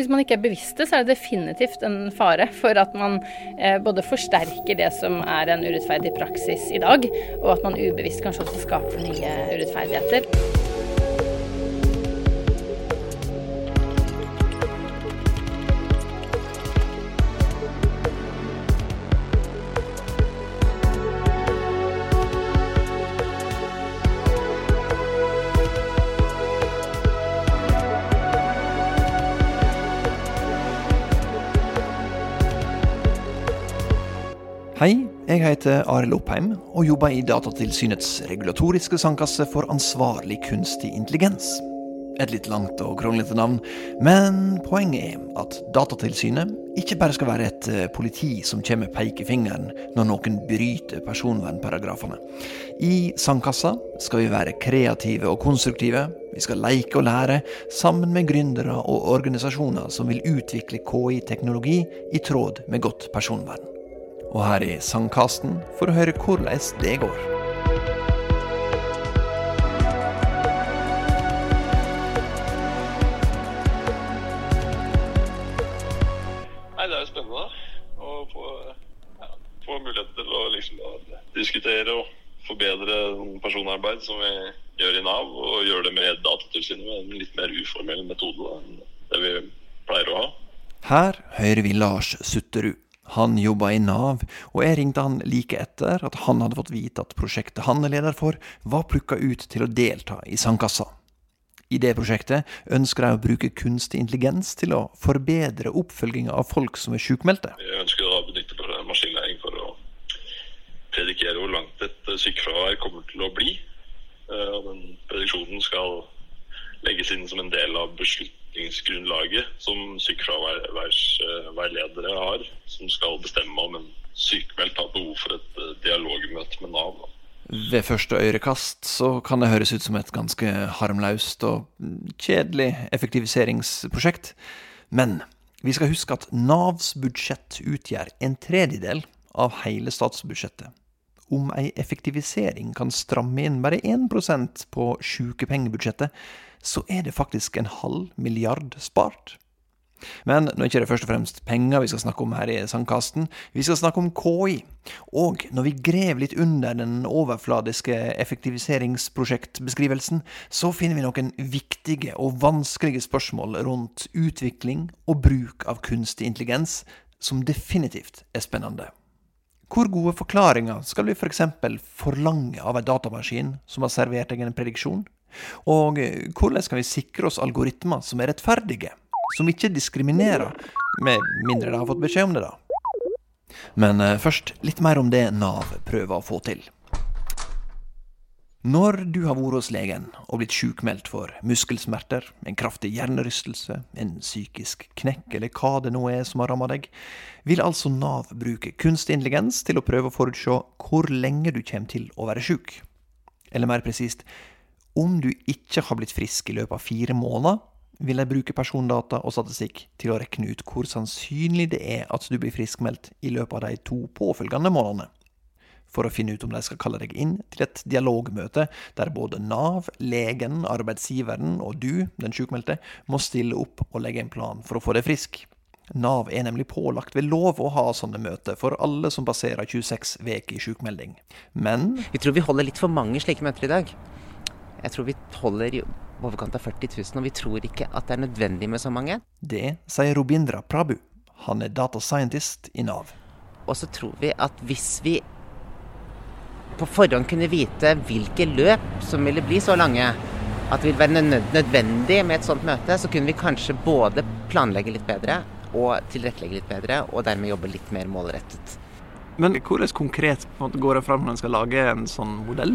Hvis man ikke er bevisst det, så er det definitivt en fare for at man eh, både forsterker det som er en urettferdig praksis i dag, og at man ubevisst kanskje også skaper nye urettferdigheter. Jeg heter Arild Oppheim og jobber i Datatilsynets regulatoriske sandkasse for ansvarlig kunstig intelligens. Et litt langt og kronglete navn, men poenget er at Datatilsynet ikke bare skal være et eh, politi som kommer med pekefingeren når noen bryter personvernparagrafene. I sandkassa skal vi være kreative og konstruktive, vi skal leke og lære, sammen med gründere og organisasjoner som vil utvikle KI-teknologi i tråd med godt personvern og her i Sangkasten for å høre hvordan det går. Nei, Det er jo spennende å få, ja, få mulighet til å, liksom, diskutere og forbedre personarbeid som vi gjør i Nav, og gjøre det med Datatilsynet med en litt mer uformell metode enn det vi pleier å ha. Her hører vi Lars Sutterud. Han jobba i Nav, og jeg ringte han like etter at han hadde fått vite at prosjektet han er leder for, var plukka ut til å delta i Sandkassa. I det prosjektet ønsker de å bruke kunstig intelligens til å forbedre oppfølginga av folk som er sykmeldte. Jeg ønsker å benytte maskinlæring for å predikere hvor langt et sykefravær kommer til å bli. Eh, og den prediksjonen skal legges inn som en del av beslutningsgrunnlaget som sykefraværsveiledere har, som skal bestemme om en sykemeldt har behov for et eh, dialogmøte med Nav. Ved første øyrekast så kan det høres ut som et ganske harmløst og kjedelig effektiviseringsprosjekt. Men vi skal huske at Navs budsjett utgjør en tredjedel av hele statsbudsjettet. Om ei effektivisering kan stramme inn bare 1% på sykepengebudsjettet, så er det faktisk en halv milliard spart. Men nå er ikke det først og fremst penger vi skal snakke om her i Sandkasten. Vi skal snakke om KI. Og når vi grev litt under den overfladiske effektiviseringsprosjektbeskrivelsen, så finner vi noen viktige og vanskelige spørsmål rundt utvikling og bruk av kunstig intelligens, som definitivt er spennende. Hvor gode forklaringer skal vi f.eks. For forlange av en datamaskin som har servert deg en prediksjon? Og eh, hvordan skal vi sikre oss algoritmer som er rettferdige? Som ikke diskriminerer, med mindre de har fått beskjed om det, da. Men eh, først litt mer om det Nav prøver å få til. Når du har vært hos legen og blitt sjukmeldt for muskelsmerter, en kraftig hjernerystelse, en psykisk knekk eller hva det nå er som har ramma deg, vil altså Nav bruke kunstig intelligens til å prøve å forutse hvor lenge du kommer til å være sjuk. Eller mer presist, om du ikke har blitt frisk i løpet av fire måneder, vil de bruke persondata og statistikk til å regne ut hvor sannsynlig det er at du blir friskmeldt i løpet av de to påfølgende månedene. For å finne ut om de skal kalle deg inn til et dialogmøte der både Nav, legen, arbeidsgiveren og du, den sykmeldte, må stille opp og legge en plan for å få deg frisk. Nav er nemlig pålagt ved lov å ha sånne møter for alle som passerer 26 uker i sykmelding, Men Vi tror vi holder litt for mange slike møter i dag. Jeg tror vi holder i overkant av 40 000, og vi tror ikke at det er nødvendig med så mange. Det sier Robindra Prabhu. Han er data scientist i Nav. Og så tror vi at hvis vi på forhånd kunne vite hvilke løp som ville bli så lange, at det ville være nødvendig med et sånt møte, så kunne vi kanskje både planlegge litt bedre og tilrettelegge litt bedre, og dermed jobbe litt mer målrettet. Men hvordan konkret går det fram når en skal lage en sånn modell?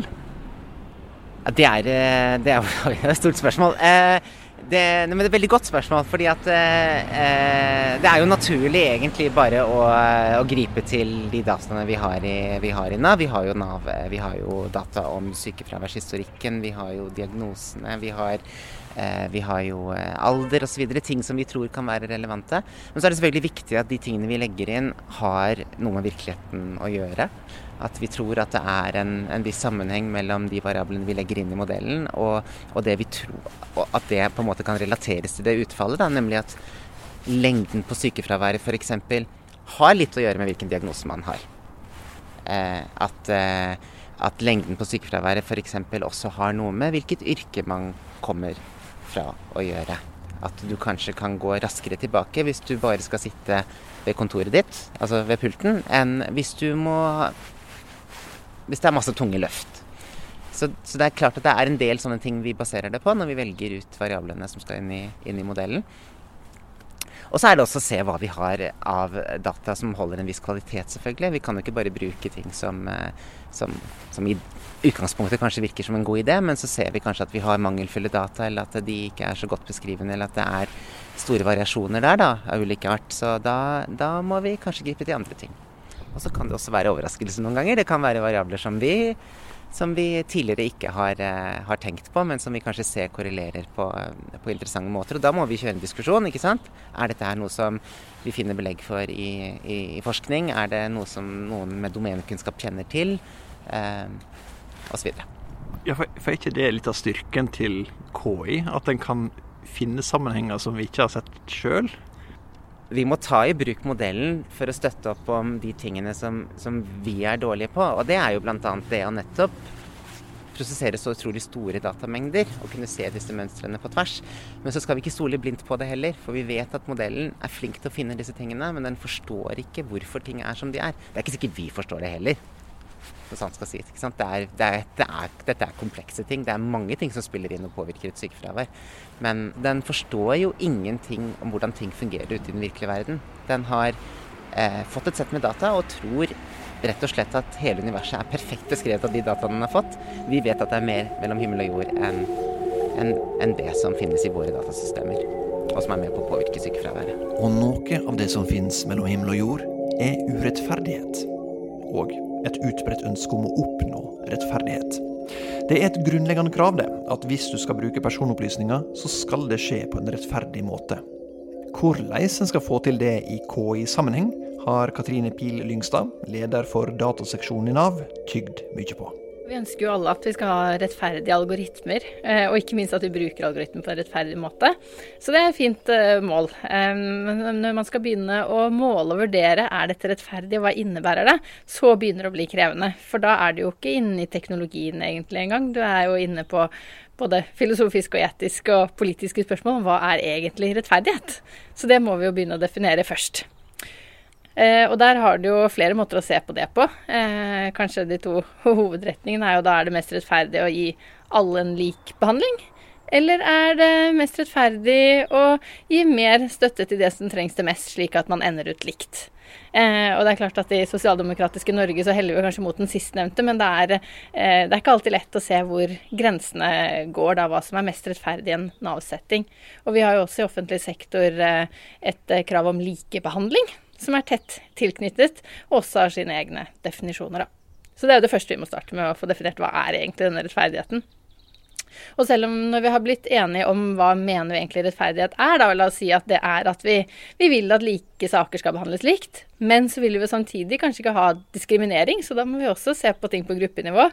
Det er, eh, det er et stort spørsmål. Eh, det, men det er et veldig godt spørsmål, fordi at eh, det er jo naturlig egentlig bare å, å gripe til de dataene vi har, i, vi har i Nav. Vi har jo Nav, vi har jo data om sykefraværshistorikken, vi har jo diagnosene, vi har, eh, vi har jo alder osv. Ting som vi tror kan være relevante. Men så er det selvfølgelig viktig at de tingene vi legger inn, har noe med virkeligheten å gjøre. At vi tror at det er en, en viss sammenheng mellom de variablene vi legger inn i modellen, og, og, det vi tror, og at det på en måte kan relateres til det utfallet. Da, nemlig at lengden på sykefraværet f.eks. har litt å gjøre med hvilken diagnose man har. Eh, at, eh, at, lengden på sykefraværet f.eks. også har noe med hvilket yrke man kommer fra å gjøre. At du kanskje kan gå raskere tilbake hvis du bare skal sitte ved kontoret ditt, altså ved pulten, enn hvis du må Hvis det er masse tunge løft. Så, så, det er klart at det er en del sånne ting vi baserer det på når vi velger ut variablene som skal inn i, inn i modellen. Og så er det også å se hva vi har av data som holder en viss kvalitet, selvfølgelig. Vi kan jo ikke bare bruke ting som, eh, som, som, i utgangspunktet kanskje virker som en god idé, men så ser vi kanskje at vi har mangelfulle data, eller at de ikke er så godt beskrivende, eller at det er store variasjoner der da, av ulike art. Så da, da må vi kanskje gripe til andre ting. Og så kan det også være overraskelse noen ganger. Det kan være variabler som vi som vi tidligere ikke har, eh, har, tenkt på, men som vi kanskje ser korrelerer på, eh, på, interessante måter. Og da må vi kjøre en diskusjon, ikke sant. Er dette her noe som vi finner belegg for i, i, i forskning? Er det noe som noen med domenekunnskap kjenner til? Eh, Osv. Ja, for, for er ikke det litt av styrken til KI? At den kan finne sammenhenger som vi ikke har sett sjøl? Vi må ta i bruk modellen for å støtte opp om de tingene som, som vi er dårlige på. Og det er jo bl.a. det å nettopp prosessere så utrolig store datamengder og kunne se disse mønstrene på tvers. Men så skal vi ikke stole blindt på det heller, for vi vet at modellen er flink til å finne disse tingene, men den forstår ikke hvorfor ting er som de er. Det er ikke sikkert vi forstår det heller så sant skal sies. Det er, det er, det er, dette er komplekse ting. Det er mange ting som spiller inn og påvirker et sykefravær. Men den forstår jo ingenting om hvordan ting fungerer ute i den virkelige verden. Den har eh, fått et sett med data og tror rett og slett at hele universet er perfekt beskrevet av de dataene den har fått. Vi vet at det er mer mellom himmel og jord enn en, en det som finnes i våre datasystemer. Og som er med på å påvirke sykefraværet. Og noe av det som finnes mellom himmel og jord, er urettferdighet. Og et utbredt ønske om å oppnå rettferdighet. Det er et grunnleggende krav det, at hvis du skal bruke personopplysninger, så skal det skje på en rettferdig måte. Hvordan en skal få til det i KI-sammenheng, har Katrine Pil Lyngstad, leder for dataseksjonen i Nav, tygd mye på. Vi ønsker jo alle at vi skal ha rettferdige algoritmer, eh, og ikke minst at vi bruker algoritmer på en rettferdig måte. Så det er et fint eh, mål. Men når man skal begynne å måle og vurdere er dette rettferdig, og hva innebærer det, så begynner det å bli krevende. For da er du jo ikke inne i teknologien egentlig engang. Du er jo inne på både filosofiske og etiske og politiske spørsmål om hva er egentlig rettferdighet. Så det må vi jo begynne å definere først. Eh, og der har du jo flere måter å se på det på. Eh, kanskje de to hovedretningene er jo da er det mest rettferdig å gi alle en lik behandling. Eller er det mest rettferdig å gi mer støtte til det som trengs det mest, slik at man ender ut likt? Eh, og det er klart at I sosialdemokratiske Norge så heller vi kanskje mot den sistnevnte, men det er, eh, det er, ikke alltid lett å se hvor grensene går, da, hva som er mest rettferdig i en Nav-setting. Og vi har jo også i offentlig sektor eh, et eh, krav om likebehandling som er tett tilknyttet, og også har sine egne definisjoner. Da. Så det er jo det første vi må starte med, å få definert hva er egentlig denne rettferdigheten. Og selv om når vi har blitt enige om hva mener vi egentlig rettferdighet er, da la oss si at det er at vi, vi, vil at like saker skal behandles likt, men så vil vi samtidig kanskje ikke ha diskriminering, så da må vi også se på ting på gruppenivå.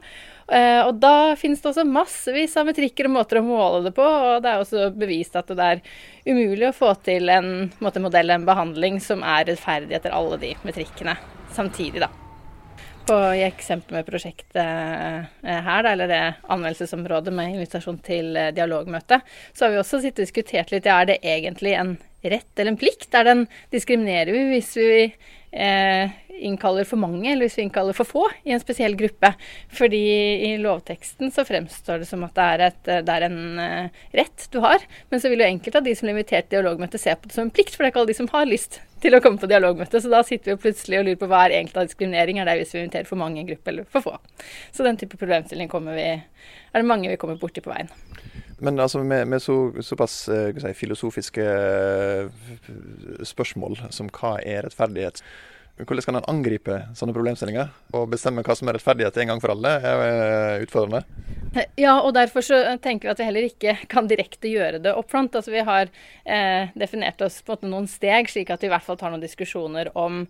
Uh, og da finnes det også massevis av metrikker og måter å måle det på, og det er også bevist at det er umulig å få til en måte, modell, en behandling, som er rettferdig etter alle de metrikkene samtidig, da på, i eksempel med prosjektet eh, her, eller det anmeldelsesområdet med invitasjon til eh, dialogmøte, så har vi også sittet og diskutert litt ja, er det egentlig en rett eller en plikt? Er den, diskriminerer vi hvis vi eh, innkaller for mange, eller hvis vi innkaller for få i en spesiell gruppe? Fordi i lovteksten så fremstår det som at det er, et, det er en uh, rett du har, men så vil jo enkelte av de som blir invitert til dialogmøte se på det som en plikt, for det er ikke alle de som har lyst til å komme på dialogmøte. Så da sitter vi jo plutselig og lurer på hva er egentlig av diskriminering. Er det hvis vi inviterer for mange i en gruppe eller for få? Så den type problemstilling vi, er det mange vi kommer borti på veien. Men altså med, med så, såpass eh, si, filosofiske eh, spørsmål som hva er rettferdighet, hvordan kan en angripe sånne problemstillinger? Og bestemme hva som er rettferdighet en gang for alle, er eh, utfordrende. Ja, og derfor så tenker vi at vi heller ikke kan direkte gjøre det opp front. Altså vi har eh, definert oss på noen steg, slik at vi i hvert fall tar noen diskusjoner om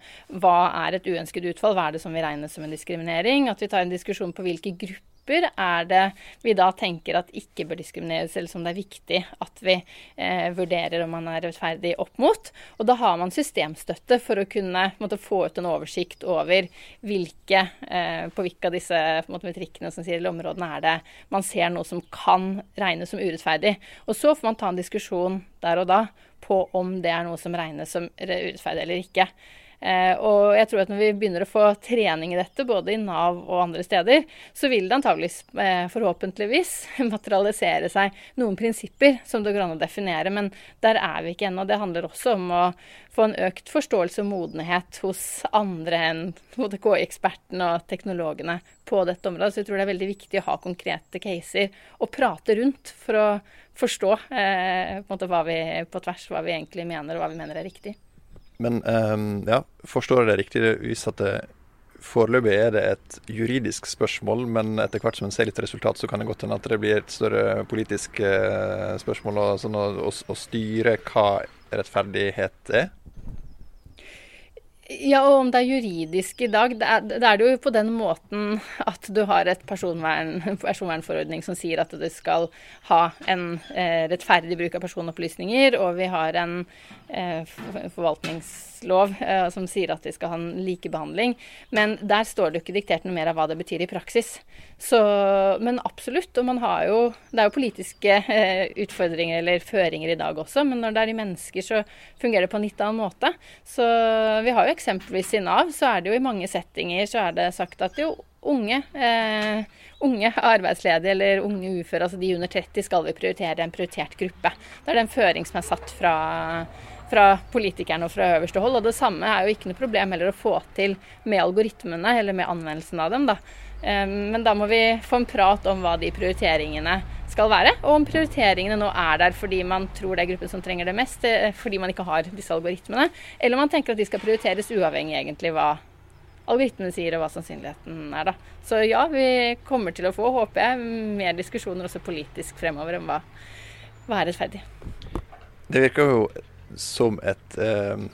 hva er et uønsket utfall, hva er det som vi regner som en diskriminering. At vi tar en diskusjon på hvilke grupper grupper er det vi da tenker at ikke bør diskrimineres, eller som det er viktig at vi eh, vurderer om man er rettferdig opp mot. Og da har man systemstøtte for å kunne måtte, få ut en oversikt over hvilke, eh, på hvilke av disse måte, metrikkene som sier, eller områdene er det man ser noe som kan regnes som urettferdig. Og så får man ta en diskusjon der og da på om det er noe som regnes som urettferdig eller ikke. Eh, og jeg tror at når vi begynner å få trening i dette, både i Nav og andre steder, så vil det antageligvis, eh, forhåpentligvis, materialisere seg noen prinsipper som det går an å definere. Men der er vi ikke ennå. Det handler også om å få en økt forståelse og modenhet hos andre enn KI-ekspertene og teknologene på dette området. Så jeg tror det er veldig viktig å ha konkrete caser og prate rundt for å forstå eh, på, vi, på tvers hva vi egentlig mener, og hva vi mener er riktig. Men um, ja, forstår jeg det riktig hvis at det foreløpig er det et juridisk spørsmål, men etter hvert som en ser litt resultat, så kan det godt hende at det blir et større politisk uh, spørsmål og, sånn, å, å styre hva rettferdighet er? Ja, og om det er juridisk i dag, det er, det jo på den måten at du har et personvern, personvernforordning som sier at du skal ha en eh, rettferdig bruk av personopplysninger, og vi har en eh, forvaltningslov eh, som sier at de skal ha en likebehandling. Men der står det jo ikke diktert noe mer av hva det betyr i praksis. Så, men absolutt. Og man har jo Det er jo politiske eh, utfordringer eller føringer i dag også, men når det er i mennesker, så fungerer det på en litt annen måte. Så vi har jo eksempelvis i Nav, så er det jo i mange settinger så er det sagt at jo unge, eh, unge arbeidsledige eller unge uføre, altså de under 30, skal vi prioritere en prioritert gruppe. Det er den føring som er satt fra, fra politikerne og fra øverste hold. Og det samme er jo ikke noe problem heller å få til med algoritmene eller med anvendelsen av dem. da. Eh, men da må vi få en prat om hva de prioriteringene skal være, og om prioriteringene nå er der fordi man tror det er gruppen som trenger det mest, eh, fordi man ikke har disse algoritmene, eller man tenker at de skal prioriteres uavhengig egentlig hva algoritmene sier og hva sannsynligheten er. da. Så ja, vi kommer til å få, håper jeg, mer diskusjoner også politisk fremover om hva, hva er rettferdig. Det virker jo som et eh,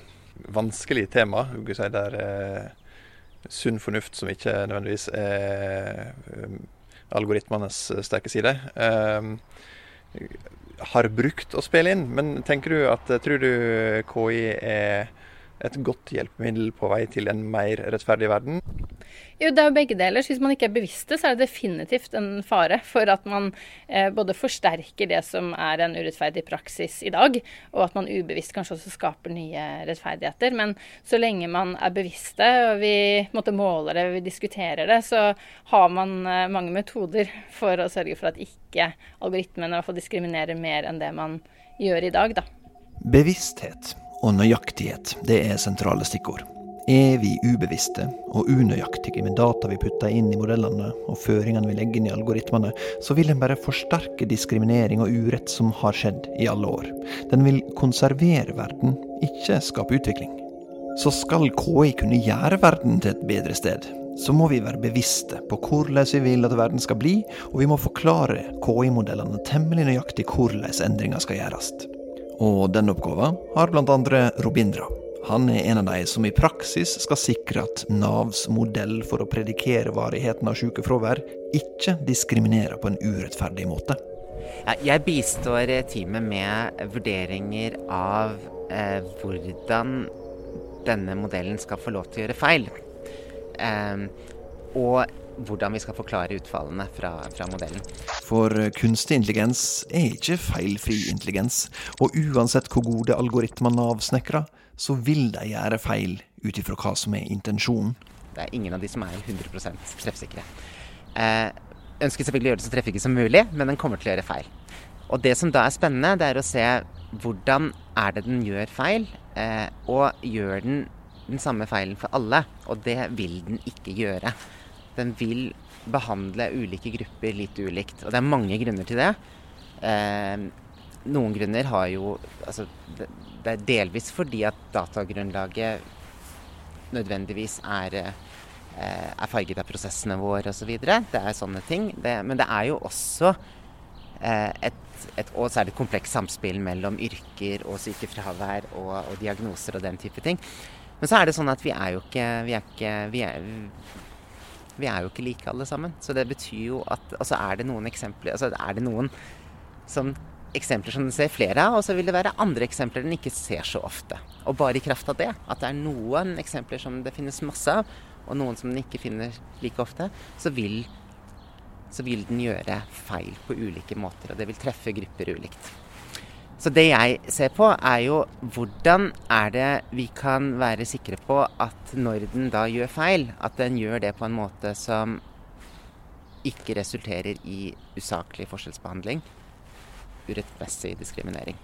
vanskelig tema. Si, der eh, sunn fornuft som ikke nødvendigvis er eh, algoritmenes eh, sterke side. eh, har brukt å spille inn, men tenker du at tror du KI er et godt hjelpemiddel på vei til en mer rettferdig verden? Jo, det er jo begge deler. Hvis man ikke er bevisst det, så er det definitivt en fare for at man eh, både forsterker det som er en urettferdig praksis i dag, og at man ubevisst kanskje også skaper nye rettferdigheter. Men så lenge man er bevisste, og vi måtte måle det, vi diskuterer det, så har man eh, mange metoder for å sørge for at ikke algoritmene i hvert fall diskriminerer mer enn det man gjør i dag. da. Bevissthet og nøyaktighet, det er sentrale stikkord. Er vi ubevisste og unøyaktige med data vi putter inn i modellene og føringene vi legger inn i algoritmene, så vil den bare forsterke diskriminering og urett som har skjedd i alle år. Den vil konservere verden, ikke skape utvikling. Så skal KI kunne gjøre verden til et bedre sted, så må vi være bevisste på hvordan vi vil at verden skal bli, og vi må forklare KI-modellene temmelig nøyaktig hvordan endringer skal gjøres. Og denne oppgaven har bl.a. Robindra. Han er en av de som i praksis skal sikre at Navs modell for å predikere varigheten av sykefravær ikke diskriminerer på en urettferdig måte. Jeg bistår teamet med vurderinger av eh, hvordan denne modellen skal få lov til å gjøre feil. Eh, og hvordan vi skal forklare utfallene fra, fra, modellen. For kunstig intelligens er ikke feilfri intelligens, og uansett hvor gode algoritmer Nav snekrer, så vil de gjøre feil ut ifra hva som er intensjonen. Det er ingen av de som er 100 treffsikre. Eh, ønsker selvfølgelig å gjøre det så treffsikkert som mulig, men den kommer til å gjøre feil. Og det som da er spennende, det er å se hvordan er det den gjør feil, eh, og gjør den den samme feilen for alle. Og det vil den ikke gjøre. Den vil behandle ulike grupper litt ulikt. Og det er mange grunner til det. Eh, noen grunner har jo altså, det, er delvis fordi at datagrunnlaget nødvendigvis er, eh, er farget av prosessene våre osv. Det er sånne ting. Det, men det er jo også eh, et, et, og et komplekst samspill mellom yrker og sykefravær og, og, diagnoser og den type ting. Men så er det sånn at vi er jo ikke Vi er ikke, vi er, Vi er jo ikke like alle sammen. Så det betyr jo at Altså er det noen eksempler Altså er det noen som eksempler som den ser flere av, og så vil det være andre eksempler den ikke ser så ofte. Og bare i kraft av det, at det er noen eksempler som det finnes masse av, og noen som den ikke finner like ofte, så vil, så vil den gjøre feil på ulike måter. Og det vil treffe grupper ulikt. Så det jeg ser på, er jo hvordan er det vi kan være sikre på at når den da gjør feil, at den gjør det på en måte som ikke resulterer i usaklig forskjellsbehandling, urettmessig diskriminering.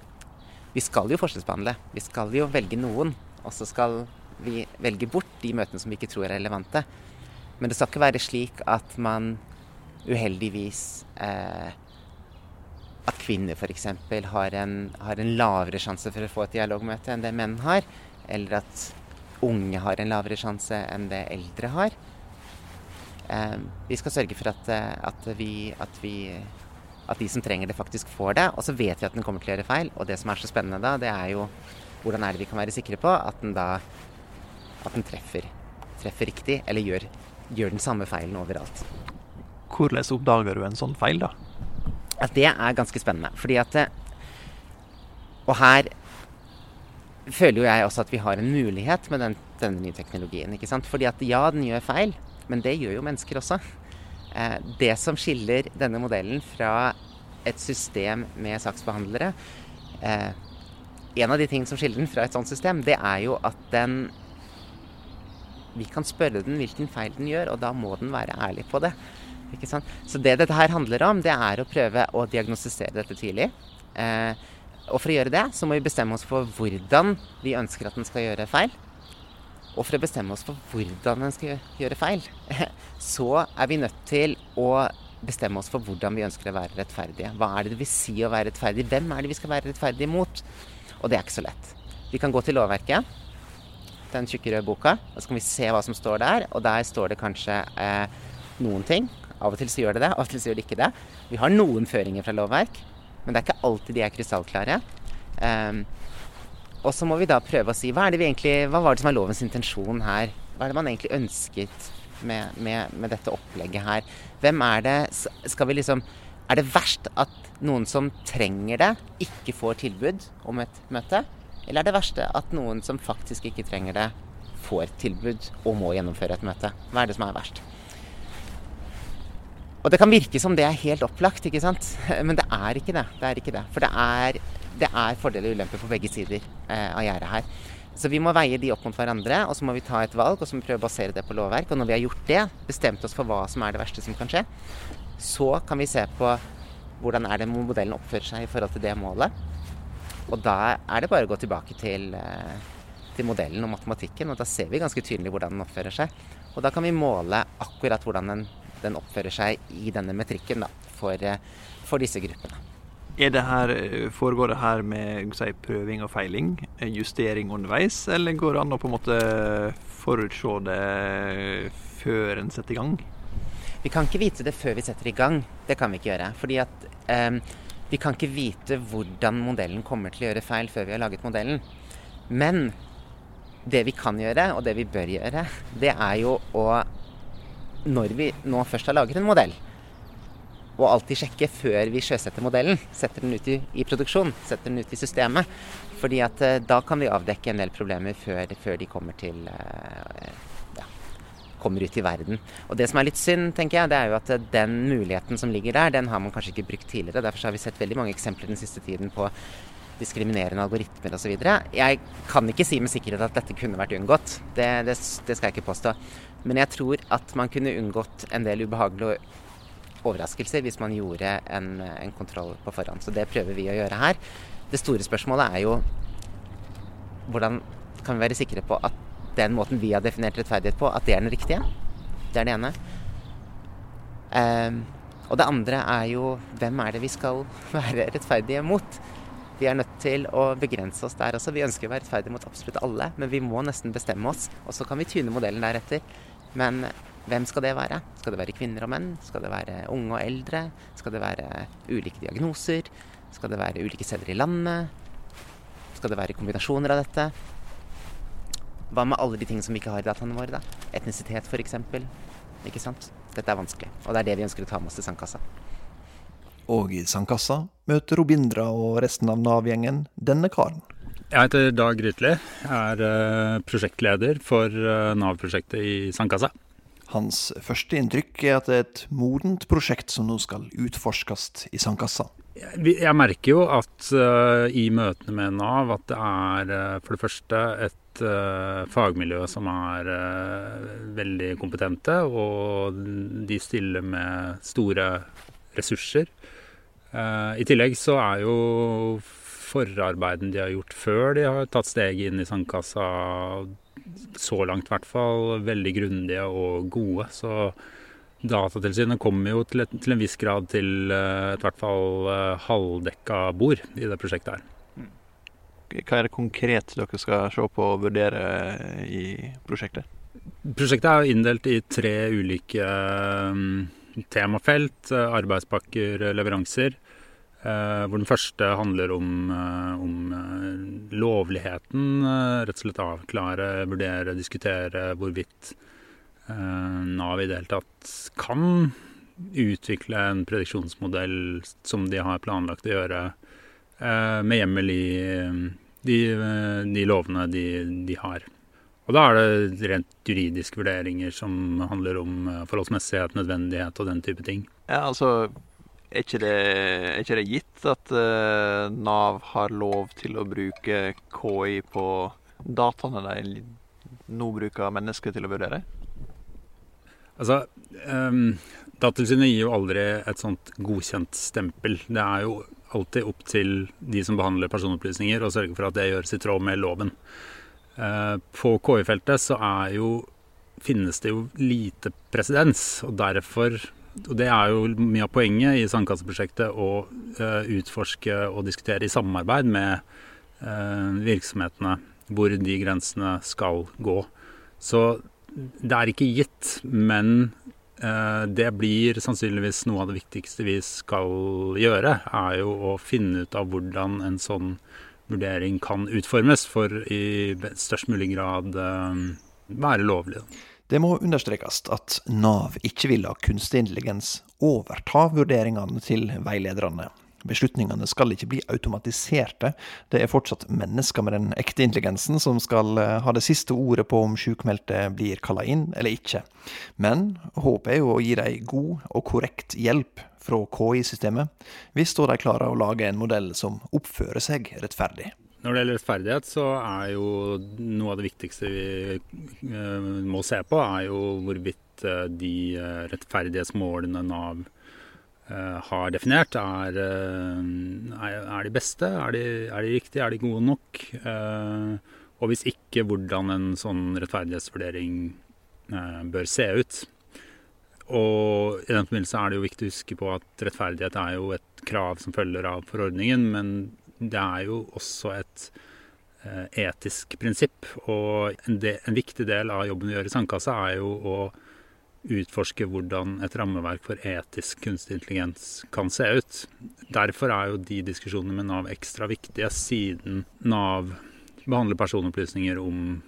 Vi skal jo forskjellsbehandle. Vi skal jo velge noen, og så skal vi velge bort de møtene som vi ikke tror er relevante. Men det skal ikke være slik at man uheldigvis eh, At kvinner f.eks. Har, har en lavere sjanse for å få et dialogmøte enn det menn har. Eller at unge har en lavere sjanse enn det eldre har. Eh, vi skal sørge for at, eh, at, vi, at, vi, at de som trenger det, faktisk får det. Og så vet vi at den kommer til å gjøre feil. Og det som er så spennende da, det er jo hvordan er det vi kan være sikre på at den da at den treffer, treffer riktig, eller gjør, gjør, den samme feilen overalt. Hvordan oppdager du en sånn feil, da? At det er ganske spennende. Fordi at eh, Og her føler jo jeg også at vi har en mulighet med den, denne nye teknologien. ikke sant? Fordi at ja, den gjør feil, men det gjør jo mennesker også. Eh, det som skiller denne modellen fra et system med saksbehandlere eh, En av de tingene som skiller den fra et sånt system, det er jo at den vi kan spørre den hvilken feil den gjør, og da må den være ærlig på det. Så det dette her handler om, det er å prøve å diagnostisere dette tidlig. Eh, og for å gjøre det, så må vi bestemme oss for hvordan vi ønsker at den skal gjøre feil. Og for å bestemme oss for hvordan den skal gjøre feil, så er vi nødt til å bestemme oss for hvordan vi ønsker å være rettferdige. Hva er det det vil si å være rettferdig? Hvem er det vi skal være rettferdige mot? Og det er ikke så lett. Vi kan gå til lovverket den tjukke røde boka, og så kan vi se hva som står der. Og der står det kanskje eh, noen ting. Av og til så gjør det det, av og til så gjør det ikke det. Vi har noen føringer fra lovverk, men det er ikke alltid de er krystallklare. Um, og så må vi da prøve å si hva, egentlig, hva var det som er lovens intensjon her? Hva er det man egentlig ønsket med, med, med dette opplegget her? Hvem er det Skal vi liksom Er det verst at noen som trenger det, ikke får tilbud om et møte? Eller er det verste at noen som faktisk ikke trenger det, får tilbud og må gjennomføre et møte? Hva er det som er verst? Og det kan virke som det er helt opplagt, ikke sant? Men det er ikke det. det, er ikke det. For det er, det er fordeler og ulemper på begge sider eh, av gjerdet her. Så vi må veie de opp mot hverandre, og så må vi ta et valg og så må vi prøve å basere det på lovverk. Og når vi har gjort det, bestemt oss for hva som er det verste som kan skje, så kan vi se på hvordan er det modellen oppfører seg i forhold til det målet. Og da er det bare å gå tilbake til, eh, til, modellen og matematikken, og da ser vi ganske tydelig hvordan den oppfører seg. Og da kan vi måle akkurat hvordan den, den oppfører seg i denne metrikken da, for, eh, for, disse gruppene. Det her, Foregår det her med si, prøving og feiling, justering underveis, eller går det an å på en måte forutse det før en setter i gang? Vi kan ikke vite det før vi setter i gang. Det kan vi ikke gjøre. fordi at eh, vi kan ikke vite hvordan modellen kommer til å gjøre feil før vi har laget modellen. Men det vi kan gjøre, og det vi bør gjøre, det er jo å Når vi nå først har laget en modell, og alltid sjekke før vi sjøsetter modellen, setter den ut i, i produksjon, setter den ut i systemet. Fordi at eh, da kan vi avdekke en del problemer før, før de kommer til uh, kommer ut i verden. Og Det som er litt synd, tenker jeg, det er jo at den muligheten som ligger der, den har man kanskje ikke brukt tidligere. Derfor har vi sett veldig mange eksempler den siste tiden på diskriminerende algoritmer osv. Jeg kan ikke si med sikkerhet at dette kunne vært unngått. Det, det, det, skal jeg ikke påstå. Men jeg tror at man kunne unngått en del ubehagelige overraskelser hvis man gjorde en, en kontroll på forhånd. Så det prøver vi å gjøre her. Det store spørsmålet er jo hvordan kan vi være sikre på at den måten vi har definert rettferdighet på, at det er den riktige. Det er det ene. Um, og det andre er jo hvem er det vi skal være rettferdige mot? Vi er nødt til å begrense oss der også. Vi ønsker å være rettferdige mot absolutt alle, men vi må nesten bestemme oss. Og så kan vi tune modellen deretter. Men hvem skal det være? Skal det være kvinner og menn? Skal det være unge og eldre? Skal det være ulike diagnoser? Skal det være ulike steder i landet? Skal det være kombinasjoner av dette? Hva med alle de tingene som vi ikke har i dataene våre? da? Etnisitet f.eks. Ikke sant? Dette er vanskelig, og det er det vi ønsker å ta med oss til sandkassa. Og i sandkassa møter Robindra og resten av Nav-gjengen denne karen. Jeg heter Dag Grytli. Jeg er uh, prosjektleder for uh, Nav-prosjektet i Sandkassa. Hans første inntrykk er at det er et modent prosjekt som nå skal utforskes i sandkassa. Jeg, merker jo at uh, i møtene med Nav at det er for det første et fagmiljø som er veldig kompetente, og de stiller med store ressurser. I tillegg så er jo forarbeiden de har gjort før de har tatt steget inn i sandkassa, så langt i hvert fall, veldig grundige og gode. Så Datatilsynet kommer jo til, et, til en viss grad til et hvert fall uh, halvdekka bord i det prosjektet her. Hva er det konkret dere skal se på og vurdere i prosjektet? Prosjektet er inndelt i tre ulike um, temafelt. Arbeidspakker, leveranser. Uh, hvor den første handler om, uh, om uh, lovligheten. rett og slett avklare, vurdere, diskutere hvorvidt Nav i det hele tatt kan utvikle en prediksjonsmodell som de har planlagt å gjøre, med hjemmel i de, de lovene de, de, har. Og da er det rent juridiske vurderinger som handler om forholdsmessighet, nødvendighet og den type ting. Ja, altså er ikke det, er ikke det gitt at uh, Nav har lov til å bruke KI på dataene de nå bruker mennesker til å vurdere? Altså, um, Datatilsynet gir jo aldri et sånt godkjent stempel. Det er jo alltid opp til de som behandler personopplysninger, å sørge for at det gjøres i tråd med loven. Uh, på KI-feltet så er jo, finnes det jo lite presedens, og derfor og det er jo mye av poenget i Sandkasseprosjektet å uh, utforske og diskutere i samarbeid med uh, virksomhetene hvor de grensene skal gå. Så det er ikke gitt, men uh, det blir sannsynligvis noe av det viktigste vi skal gjøre. Er jo å finne ut av hvordan en sånn vurdering kan utformes for i størst mulig grad være lovlig. Det må understrekes at Nav ikke vil la kunstig intelligens overta vurderingene til veilederne. Beslutningene skal ikke bli automatiserte. Det er fortsatt mennesker med den ekte intelligensen som skal eh, ha det siste ordet på om sykmeldte blir kalla inn eller ikke. Men håpet er jo å gi dem god og korrekt hjelp fra KI-systemet, hvis de klarer å lage en modell som oppfører seg rettferdig. Når det gjelder rettferdighet, så er jo noe av det viktigste vi uh, må se på, er jo hvorvidt uh, de uh, rettferdighetsmålene Nav har definert, er, er, de beste? Er de, er de, riktige? Er de gode nok? og hvis ikke, hvordan en sånn rettferdighetsvurdering bør se ut. Og i den forbindelse er det jo viktig å huske på at rettferdighet er jo et krav som følger av forordningen, men det er jo også et eh, etisk prinsipp. Og en, de, en, viktig del av jobben vi gjør i Sandkassa, er jo å utforske hvordan et rammeverk for etisk kunstig intelligens kan se ut. Derfor er jo de diskusjonene med Nav ekstra viktige, siden Nav behandler personopplysninger om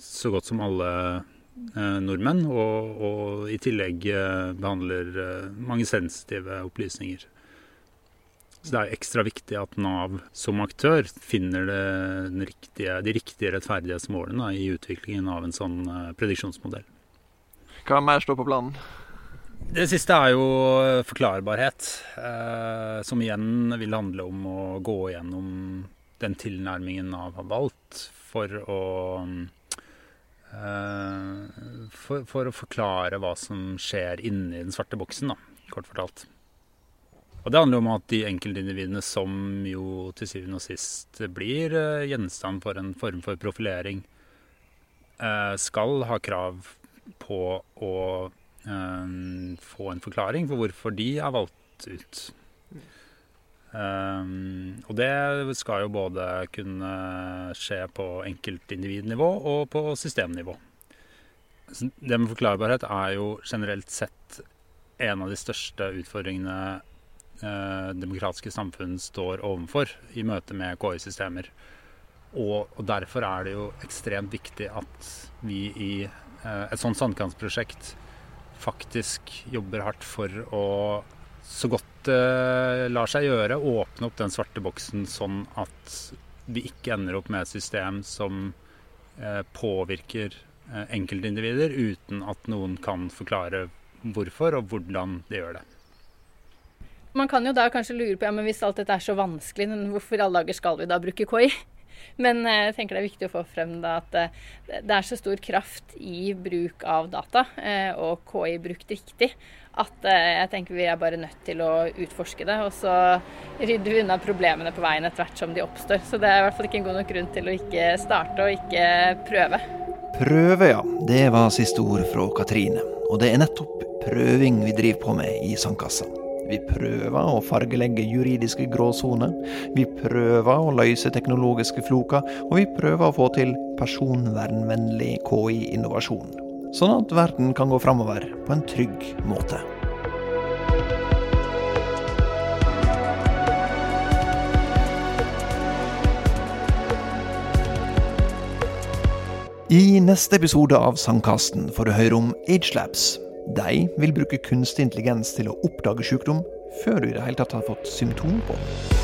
så godt som alle eh, nordmenn, og, og, i tillegg eh, behandler eh, mange sensitive opplysninger. Så det er ekstra viktig at Nav som aktør finner riktige, de riktige rettferdighetsmålene i utviklingen av en sånn eh, prediksjonsmodell. Hva mer står på planen? Det siste er jo forklarbarhet, eh, som igjen vil handle om å gå gjennom den tilnærmingen Nav har valgt for å eh, for, for, å forklare hva som skjer inni den svarte boksen, da, kort fortalt. Og det handler om at de enkeltindividene som jo til syvende og sist blir eh, gjenstand for en form for profilering, eh, skal ha krav på å eh, få en forklaring for hvorfor de er valgt ut. og det skal jo både kunne skje på enkeltindividnivå og på systemnivå. Det med forklarbarhet er jo generelt sett en av de største utfordringene demokratiske samfunn står overfor i møte med KI-systemer. Og, og, derfor er det jo ekstremt viktig at vi i eh, et sånt sandkantsprosjekt faktisk jobber hardt for å så godt det lar seg gjøre, åpne opp den svarte boksen sånn at vi ikke ender opp med et system som eh, påvirker eh, enkeltindivider uten at noen kan forklare hvorfor og hvordan de gjør det. Man kan jo da kanskje lure på ja, men hvis alt dette er så vanskelig, hvorfor i alle dager skal vi da bruke KI? Men eh, jeg tenker det er viktig å få frem da at det er så stor kraft i bruk av data, og KI brukt riktig, at jeg tenker vi er bare nødt til å utforske det. Og så rydder vi unna problemene på veien etter hvert som de oppstår. Så det er i hvert fall ikke en god nok grunn til å ikke starte og ikke prøve. Prøve, ja. Det var siste ord fra Katrine. Og det er nettopp prøving vi driver på med i Sandkassa. Vi prøver å fargelegge juridiske gråsoner. Vi prøver å løse teknologiske floker. Og vi prøver å få til personvernvennlig KI-innovasjon sånn at verden kan gå framover på en trygg måte. I neste episode av Sandkasten får du høre om Agelabs. De vil bruke kunstig intelligens til å oppdage sykdom før du i det hele tatt har fått symptom på den.